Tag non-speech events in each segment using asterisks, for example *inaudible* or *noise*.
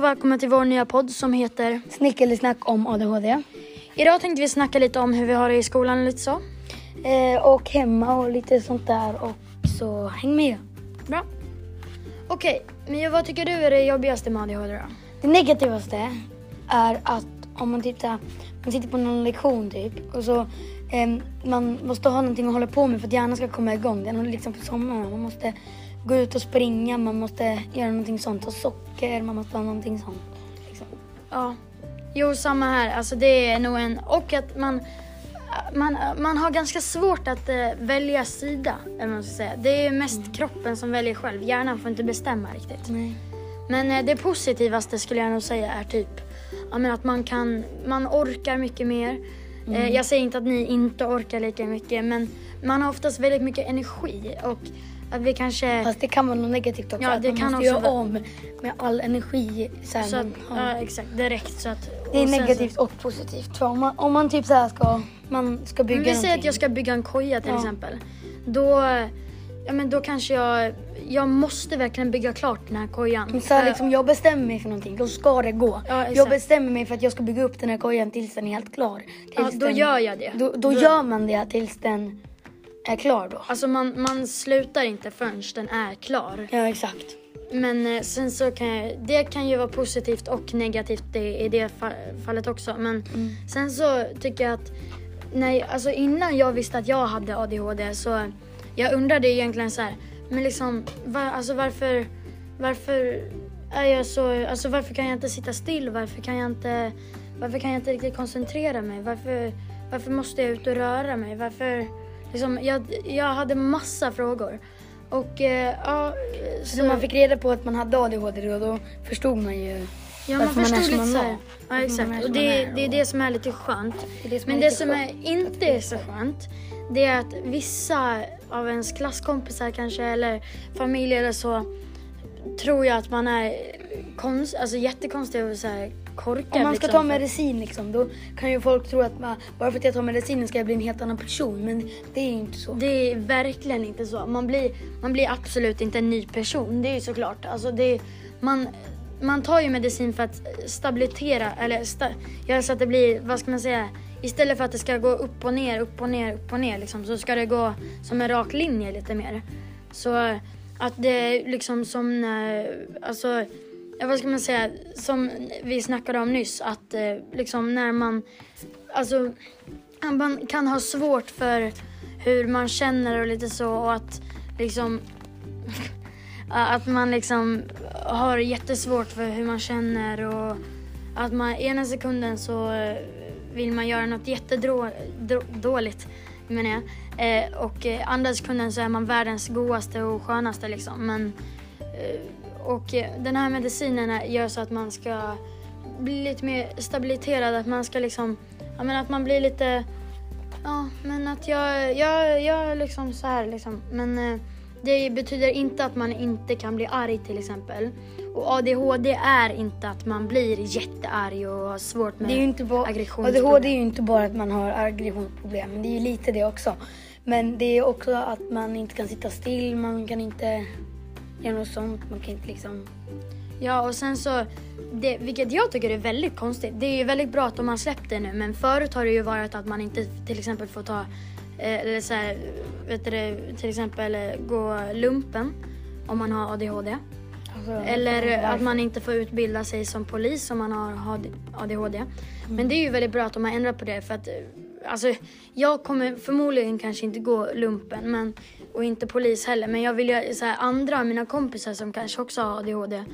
och välkomna till vår nya podd som heter Snickersnack om ADHD. Idag tänkte vi snacka lite om hur vi har det i skolan och lite så. Eh, och hemma och lite sånt där. Och så häng med. Bra. Okej, men vad tycker du är det jobbigaste med ADHD då? Det negativaste är att om man här, man sitter på någon lektion typ och så eh, man måste ha någonting att hålla på med för att hjärnan ska komma igång. Den håller liksom på sommaren. Man måste gå ut och springa, man måste göra någonting sånt. Ta socker, man måste ha någonting sånt. Liksom. Ja. Jo, samma här. Alltså det är nog en... Och att man... Man, man har ganska svårt att eh, välja sida, eller man ska säga. Det är mest Mm. kroppen som väljer själv. Hjärnan får inte bestämma riktigt. Nej. Men eh, det positivaste skulle jag nog säga är typ ja, men att man kan, man orkar mycket mer. Eh, jag säger inte att ni inte orkar lika mycket men man har oftast väldigt mycket energi och att vi kanske... Fast det kan vara något negativt också. Ja, att det man kan måste också göra om med all energi. Så här, så att, man har. ja, exakt, direkt så att... Det är sen negativt och positivt. För om man, om man typ så här ska, man ska Så, bygga men vi säger att jag ska bygga en koja till Ja. exempel. Då, ja, men då kanske jag... Jag måste verkligen bygga klart den här kojan. Men så här, liksom, jag bestämmer mig för någonting, då ska det gå. Ja, exakt. jag bestämmer mig för att jag ska bygga upp den här kojan tills den är helt klar. Tills ja, då den, gör jag det. Då, då gör man det tills den är klar då. Alltså man, man slutar inte förrän den är klar. Ja, exakt. Men eh, sen så kan jag, det kan ju vara positivt och negativt det, i det fa- fallet också. Men sen så tycker jag att nej, alltså innan jag visste att jag hade ADHD så jag undrade egentligen så här, men liksom va, alltså varför, varför är jag så, alltså varför kan jag inte sitta still? Varför kan jag inte, varför kan jag inte riktigt koncentrera mig? Varför, varför måste jag ut och röra mig? Varför, liksom, jag, jag hade massa frågor. Och eh, ja, Så när man fick reda på att man hade ADHD då, då förstod man ju Ja, man man förstod som lite man så är. här. Ja, man exakt. Och man det, är det är det som är lite skönt. Det är det som Men det som skönt, är inte är så skönt, det är att vissa av ens klasskompisar kanske, eller familj eller så, tror jag att man är konst, alltså jättekonstig och så här korkad. Om man ska liksom, ta medicin liksom, då kan ju folk tro att man, bara för att jag tar medicinen ska jag bli en helt annan person. Men det är inte så. Det är verkligen inte så. Man blir, man blir absolut inte en ny person. Det är ju såklart. Alltså det man, man tar ju medicin för att stabilitera, eller sta, göra så att det blir, vad ska man säga, istället för att det ska gå upp och ner, upp och ner, upp och ner liksom, så ska det gå som en rak linje lite mer. Så att det är liksom som när, alltså, ja, vad ska man säga, som vi snackade om nyss, att eh, liksom när man, alltså man kan ha svårt för hur man känner och lite så och att liksom *laughs* att man liksom har jättesvårt för hur man känner och att man ena sekunden så eh, vill man göra något jättedåligt menar jag. Eh, och eh, andra sekunden så är man världens godaste och skönaste liksom. Men, eh, och eh, den här medicinen gör så att man ska bli lite mer stabiliserad, att man ska liksom, ja men att man blir lite, ja men att jag, jag, jag liksom så här liksom. Men eh, det betyder inte att man inte kan bli arg till exempel. Och ADHD är inte att man blir jättearg och har svårt med Det är ju inte bara, aggressionsproblem. ADHD är ju inte bara att man har aggressionsproblem, men det är ju lite det också. Men det är också att man inte kan sitta still, man kan inte göra något sånt, man kan inte liksom... Ja, och sen så, det, vilket jag tycker är väldigt konstigt. Det är ju väldigt bra att de har släppt det nu, men förut har det ju varit att man inte till exempel får ta, eh, eller så här, vet du, till exempel eh, gå lumpen om man har ADHD. Alltså, Eller att man inte får utbilda sig som polis om man har ADHD. Men det är ju väldigt bra att de har ändrat på det för att eh, alltså, jag kommer förmodligen kanske inte gå lumpen men, och inte polis heller. Men jag vill ju, så här, andra av mina kompisar som kanske också har ADHD,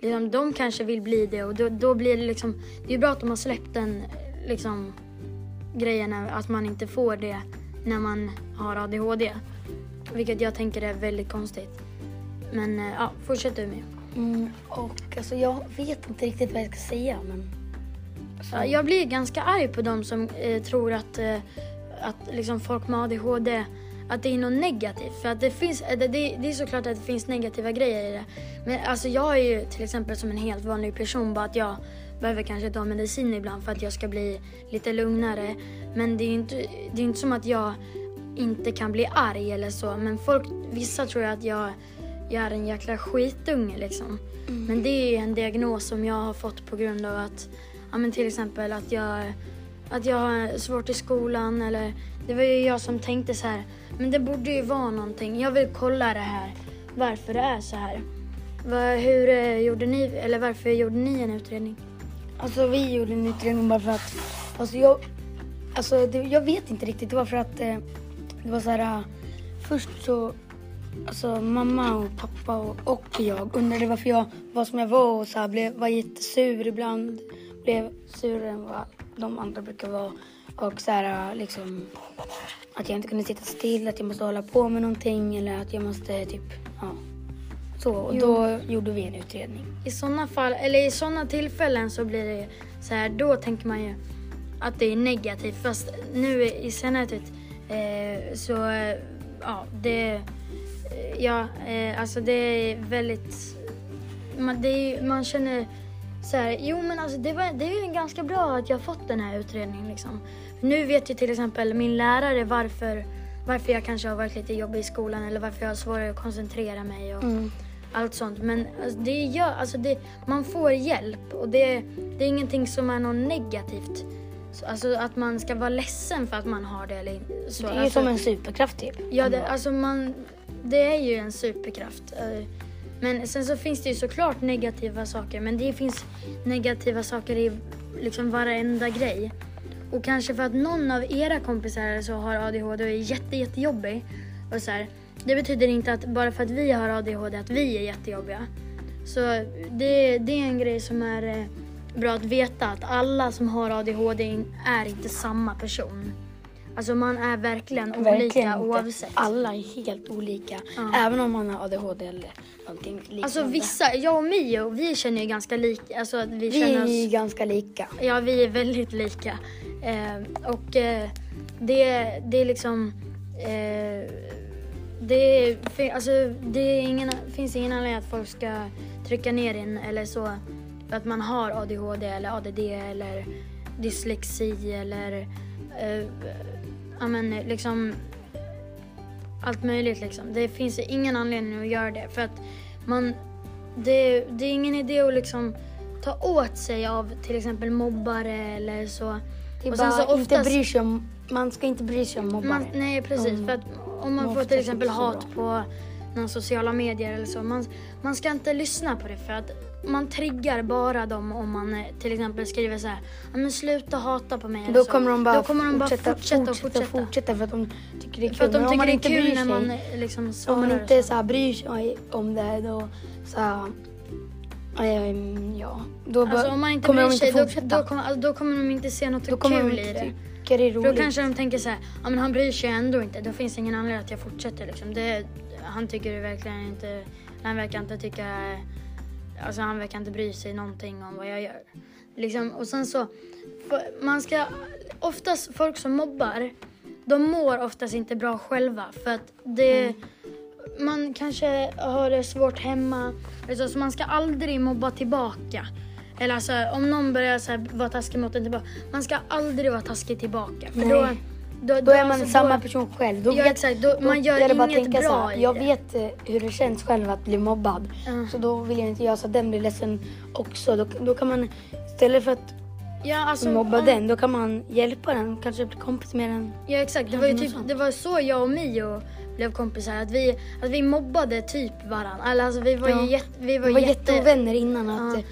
liksom, de kanske vill bli det och då, då blir det liksom, det är ju bra att de har släppt den liksom, grejen att man inte får det när man har ADHD. Vilket jag tänker är väldigt konstigt. Men eh, ja, fortsätt du med. Mm, och alltså jag vet inte riktigt vad jag ska säga, men alltså, Ja, Jag blir ganska arg på de som eh, tror att, eh, att liksom folk med ADHD att det är något negativt. För att det, finns, eh, det, det, det är såklart att det finns negativa grejer i det. Men alltså jag är ju till exempel som en helt vanlig person bara att jag behöver kanske ta medicin ibland för att jag ska bli lite lugnare. Men det är ju inte, det är inte som att jag inte kan bli arg eller så. Men folk, vissa tror jag att jag jag är en jäkla skitunge liksom. Men det är ju en diagnos som jag har fått på grund av att, ja men till exempel att jag, att jag har svårt i skolan eller det var ju jag som tänkte så här, men det borde ju vara någonting. Jag vill kolla det här, varför det är så här. Hur eh, gjorde ni, eller varför gjorde ni en utredning? Alltså vi gjorde en utredning bara för att, alltså jag, alltså det, jag vet inte riktigt. Det var för att eh, det var så här, ah, först så, alltså mamma och pappa och, och jag undrade varför jag var som jag var och så här, blev, var jättesur ibland. Blev surare än vad de andra brukar vara. Och så här, liksom, att jag inte kunde sitta still, att jag måste hålla på med någonting eller att jag måste typ, ja. Så, och Jo. då gjorde vi en utredning. I sådana fall, eller i sådana tillfällen så blir det så här, då tänker man ju att det är negativt. Fast nu i senare tid eh, så, eh, ja, det, eh, ja, eh, alltså det är väldigt, man, det är, man känner så här, jo men alltså det, var, det är ju ganska bra att jag har fått den här utredningen liksom. Nu vet ju till exempel min lärare varför, varför jag kanske har varit lite jobbig i skolan eller varför jag har svårare att koncentrera mig och Mm. allt sånt. Men alltså, det gör, alltså det, man får hjälp och det, det är ingenting som är något negativt. Så, alltså att man ska vara ledsen för att man har det eller så. Det är ju alltså, som en superkraft typ. Ja, det, alltså man, det är ju en superkraft. Men sen så finns det ju såklart negativa saker. Men det finns negativa saker i liksom varenda grej. Och kanske för att någon av era kompisar så har ADHD och är jätte, jättejobbig. Och så här, det betyder inte att bara för att vi har ADHD att vi är jättejobbiga. Så det, det är en grej som är eh, bra att veta att alla som har ADHD är inte samma person. Alltså man är verkligen olika Verkligen inte. oavsett. Alla är helt olika. Ja. Även om man har ADHD eller någonting liknande. Alltså vissa, jag och Mio, vi känner ju ganska lika. Alltså vi, Vi känner är oss... ju ganska lika. Ja, vi är väldigt lika. Eh, och eh, det, det är liksom... Eh, det, är, alltså, det är ingen, finns ingen anledning att folk ska trycka ner in eller så. Att man har ADHD eller ADD eller dyslexi eller... Eh, ja men liksom... Allt möjligt liksom. Det finns ingen anledning att göra det. För att man... Det, det är ingen idé att liksom ta åt sig av till exempel mobbare eller så. Det är Och bara så inte oftast- bry sig om, man ska inte bry sig om mobbare. Man, nej precis, Mm. för att om man får till exempel inte hat på någon sociala medier eller så. Man, man ska inte lyssna på det för att man triggar bara dem om man eh, till exempel skriver så här, "Ja, men sluta hata på mig Då så. kommer de bara Då kommer de bara fortsätta, fortsätta, fortsätta, fortsätta. för att de tycker det är kul. För att de Men om tycker man det är inte bryr sig, man eh, liksom. Om man inte så. så här bryr sig om det då så här, ehm, ja, då Alltså bara- om man inte kommer bryr de sig inte då, fortsätta. då, kommer, alltså, då kommer de inte se något då kommer kul de i inte det. tycka det är roligt. då kanske de tänker så här, ja men han bryr sig ändå inte. Då finns det ingen anledning att jag fortsätter liksom. Det, han tycker det verkligen inte, han verkar inte tycka, alltså han verkar inte bry sig någonting om vad jag gör. Liksom, och sen så, man ska, oftast folk som mobbar, de mår oftast inte bra själva för att det, man kanske har det svårt hemma. Alltså, så man ska aldrig mobba tillbaka. Eller alltså om någon börjar så här, vara taskig mot en tillbaka. Man ska aldrig vara taskig tillbaka. För Nej. då, då, Då är man alltså, samma då, person själv. Då Ja, vet, exakt. Då- man gör att inget tänka så bra här, i Jag det. vet hur det känns själv att bli mobbad. Ja. Så då vill jag inte göra så att den blir ledsen också. Då, då kan man istället för att Ja, alltså, mobba om- den, då kan man hjälpa den. Kanske bli kompis med den. Ja exakt, det var typ, det var så jag och Mio blev kompisar. Att vi, att vi mobbade typ varandra. Eller alltså vi var Ja. ju jätte, vi var, Vi var jätte, jätteovänner innan. Att, Ja.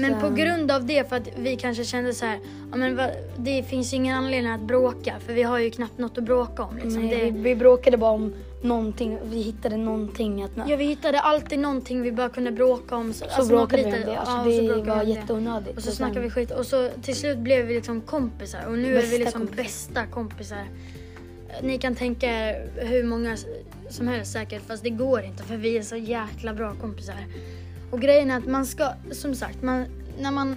Men på grund av det, för att vi kanske kände så här, ja men va, det finns ingen anledning att bråka för vi har ju knappt något att bråka om. Liksom. Nej, vi, det, vi bråkade bara om någonting. Vi hittade någonting att... ja, vi hittade alltid någonting vi bara kunde bråka om. Så, så alltså, bråkade vi om det. Alltså, ja, så det var jätteonödigt. Och så snackade vi skit och så till slut blev vi liksom kompisar och nu är Bästa vi liksom kompisar. bästa kompisar. Ni kan tänka er hur många som helst säkert fast det går inte för vi är så jäkla bra kompisar. Och grejen är att man ska, som sagt, man, när man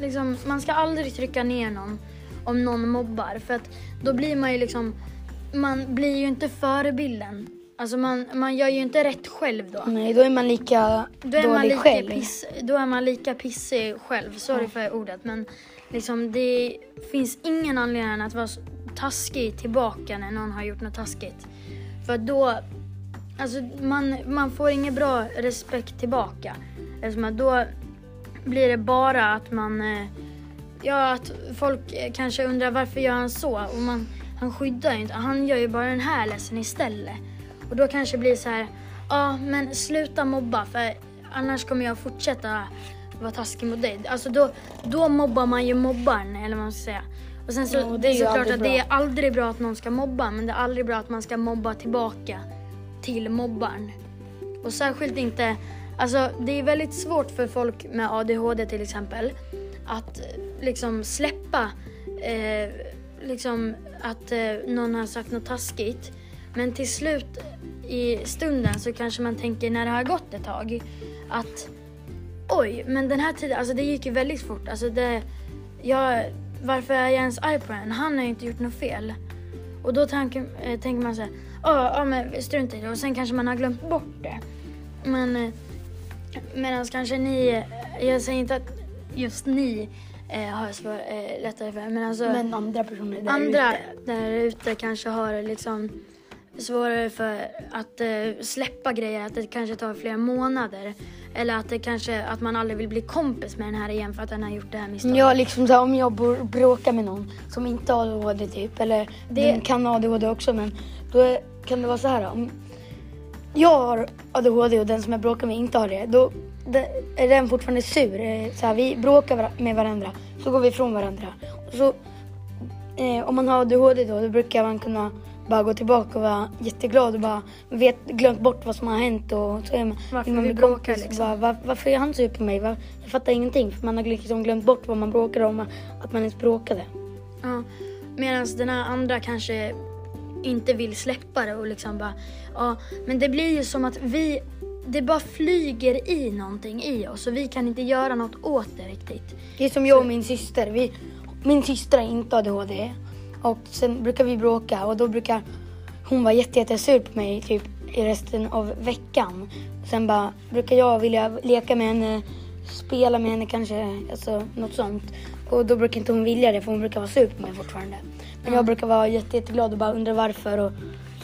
liksom, man ska aldrig trycka ner någon om någon mobbar för att då blir man ju liksom, man blir ju inte förebilden. Alltså man, man gör ju inte rätt själv då. Nej, då är man lika Då är, man lika själv. piss, då är man lika pissig själv. Sorry för ordet men liksom det finns ingen anledning att vara taskig tillbaka när någon har gjort något taskigt. För då, Alltså man, man får ingen bra respekt tillbaka. Eftersom att då blir det bara att man... eh, Ja, att folk eh, kanske undrar varför gör han så? Och man, han skyddar ju inte. Han gör ju bara den här ledsen istället. Och då kanske det blir så här... Ja, men sluta mobba för annars kommer jag fortsätta vara taskig mot dig. Alltså då, då mobbar man ju mobbaren, eller vad man ska säga. Och sen så, Ja, det är såklart att det är aldrig bra att någon ska mobba, men det är aldrig bra att man ska mobba tillbaka till mobbaren. Och särskilt inte, alltså det är väldigt svårt för folk med ADHD till exempel att eh, liksom släppa eh, liksom att eh, någon har sagt något taskigt. Men till slut i stunden så kanske man tänker när det har gått ett tag att oj, men den här tiden, alltså det gick ju väldigt fort. Alltså det, jag, varför är jag ens arg på den? Han har ju inte gjort något fel. Och då tanken, eh, tänker man så här, ja ja, men strunt i det och sen kanske man har glömt bort det. Men eh, medan kanske ni, eh, jag säger inte att just ni eh, har svår, eh, lättare för det, men alltså Men andra personer där andra ute. där ute kanske har liksom svårare för att eh, släppa grejer, att det kanske tar flera månader. Eller att det kanske, att man aldrig vill bli kompis med den här igen för att den har gjort det här misstaget. Ja, liksom så här, om jag bråkar med någon som inte har ADHD typ, eller Det- den kan ha ADHD också, men då är, kan det vara så här. Om jag har ADHD och den som jag bråkar med inte har det, då är den fortfarande sur. Eh, Så här, vi bråkar med varandra, så går vi ifrån varandra. Och så, eh, om man har ADHD då, då brukar man kunna bara gå tillbaka och vara jätteglad och bara vet, glömt bort vad som har hänt och så är man, Varför man vi bråkar, liksom. Bara, var, varför är han sur på mig? Var, jag fattar ingenting för man har liksom glömt bort vad man bråkade om, att man ens bråkade. Ja, Medan den här andra kanske inte vill släppa det och liksom bara, ja, men det blir ju som att vi, det bara flyger i någonting i oss och vi kan inte göra något åt det riktigt. Det är som jag och min syster. Vi, min syster har inte ADHD. Och sen brukar vi bråka och då brukar hon vara jättesur på mig typ i resten av veckan. Sen bara brukar jag vilja leka med henne, spela med henne kanske, alltså något sånt. Och då brukar inte hon vilja det för hon brukar vara sur på mig fortfarande. Men jag brukar vara jätte, jätteglad och bara undra varför och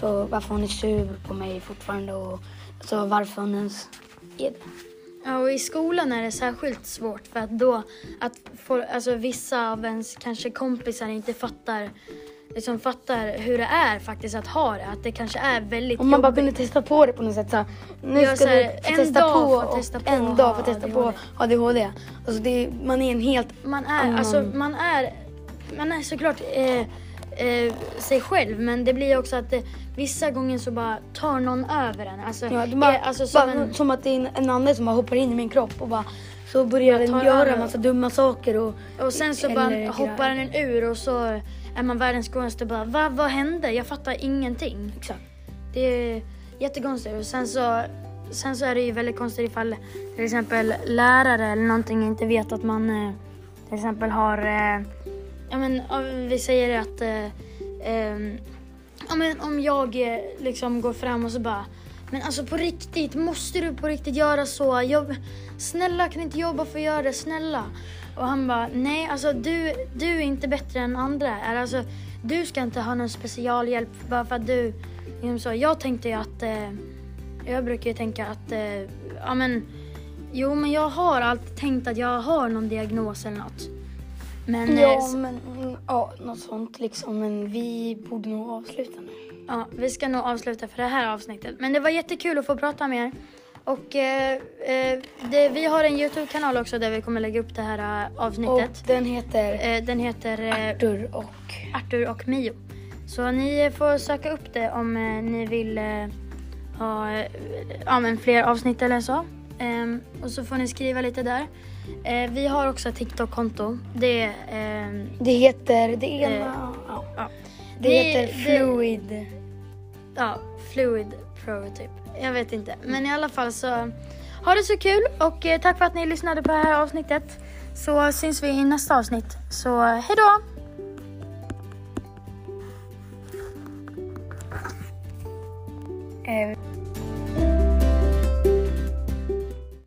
så varför hon är sur på mig fortfarande och så varför hon ens är det. Ja, och i skolan är det särskilt svårt för att då, att få, alltså vissa av ens kanske kompisar inte fattar, liksom fattar hur det är faktiskt att ha det. Att det kanske är väldigt Om man bara kunde testa på det på något sätt. Så här, nu Ja, ska så här, du testa på, testa på en dag få testa på ADHD. Alltså det, är- man är en helt... Man är, Mm. alltså, man är, man är såklart eh, eh, sig själv men det blir också att det, vissa gånger så bara tar någon över en. Alltså, Ja, bara, eh, alltså, som bara, en, som att det är en, en ande som bara hoppar in i min kropp och bara så börjar den göra en massa dumma saker. Och, och sen så bara hoppar den ur och så är man världens konstigaste bara Va, vad hände? Jag fattar ingenting. Exakt. Det är jättekonstigt. Och sen så, sen så är det ju väldigt konstigt ifall till exempel lärare eller någonting inte vet att man eh, till exempel har, eh, ja men vi säger att, eh, ehm, ja men om jag eh, liksom går fram och så bara men alltså på riktigt, måste du på riktigt göra så? Jag, snälla kan inte jobba för att göra det, snälla. Och han bara, nej alltså du, du är inte bättre än andra. Alltså, du ska inte ha någon specialhjälp bara för att du, liksom så. Jag tänkte ju att, eh, jag brukar ju tänka att, eh, ja men, jo men jag har alltid tänkt att jag har någon diagnos eller något. Men, eh, Ja, s- men mm, ja, något sånt liksom. Men vi borde nog avsluta nu. Ja, vi ska nog avsluta för det här avsnittet. Men det var jättekul att få prata med er. Och eh, eh, det, vi har en Youtube-kanal också där vi kommer lägga upp det här eh, Och avsnittet. den heter Eh, den heter eh, Arthur och... Arthur och Mio. Så ni får söka upp det om eh, ni vill eh, ha eh, ja, men fler avsnitt eller så. Ehm, och så får ni skriva lite där. Eh, vi har också ett TikTok-konto. Det ehm, Det heter... Det ena... ja. ja, Det Vi- heter det- Fluid. ja, Fluid Pro typ. Jag vet inte. Men i alla fall så ha det så kul och eh, tack för att ni lyssnade på det här avsnittet. Så syns vi i nästa avsnitt. Så hej då! Eh,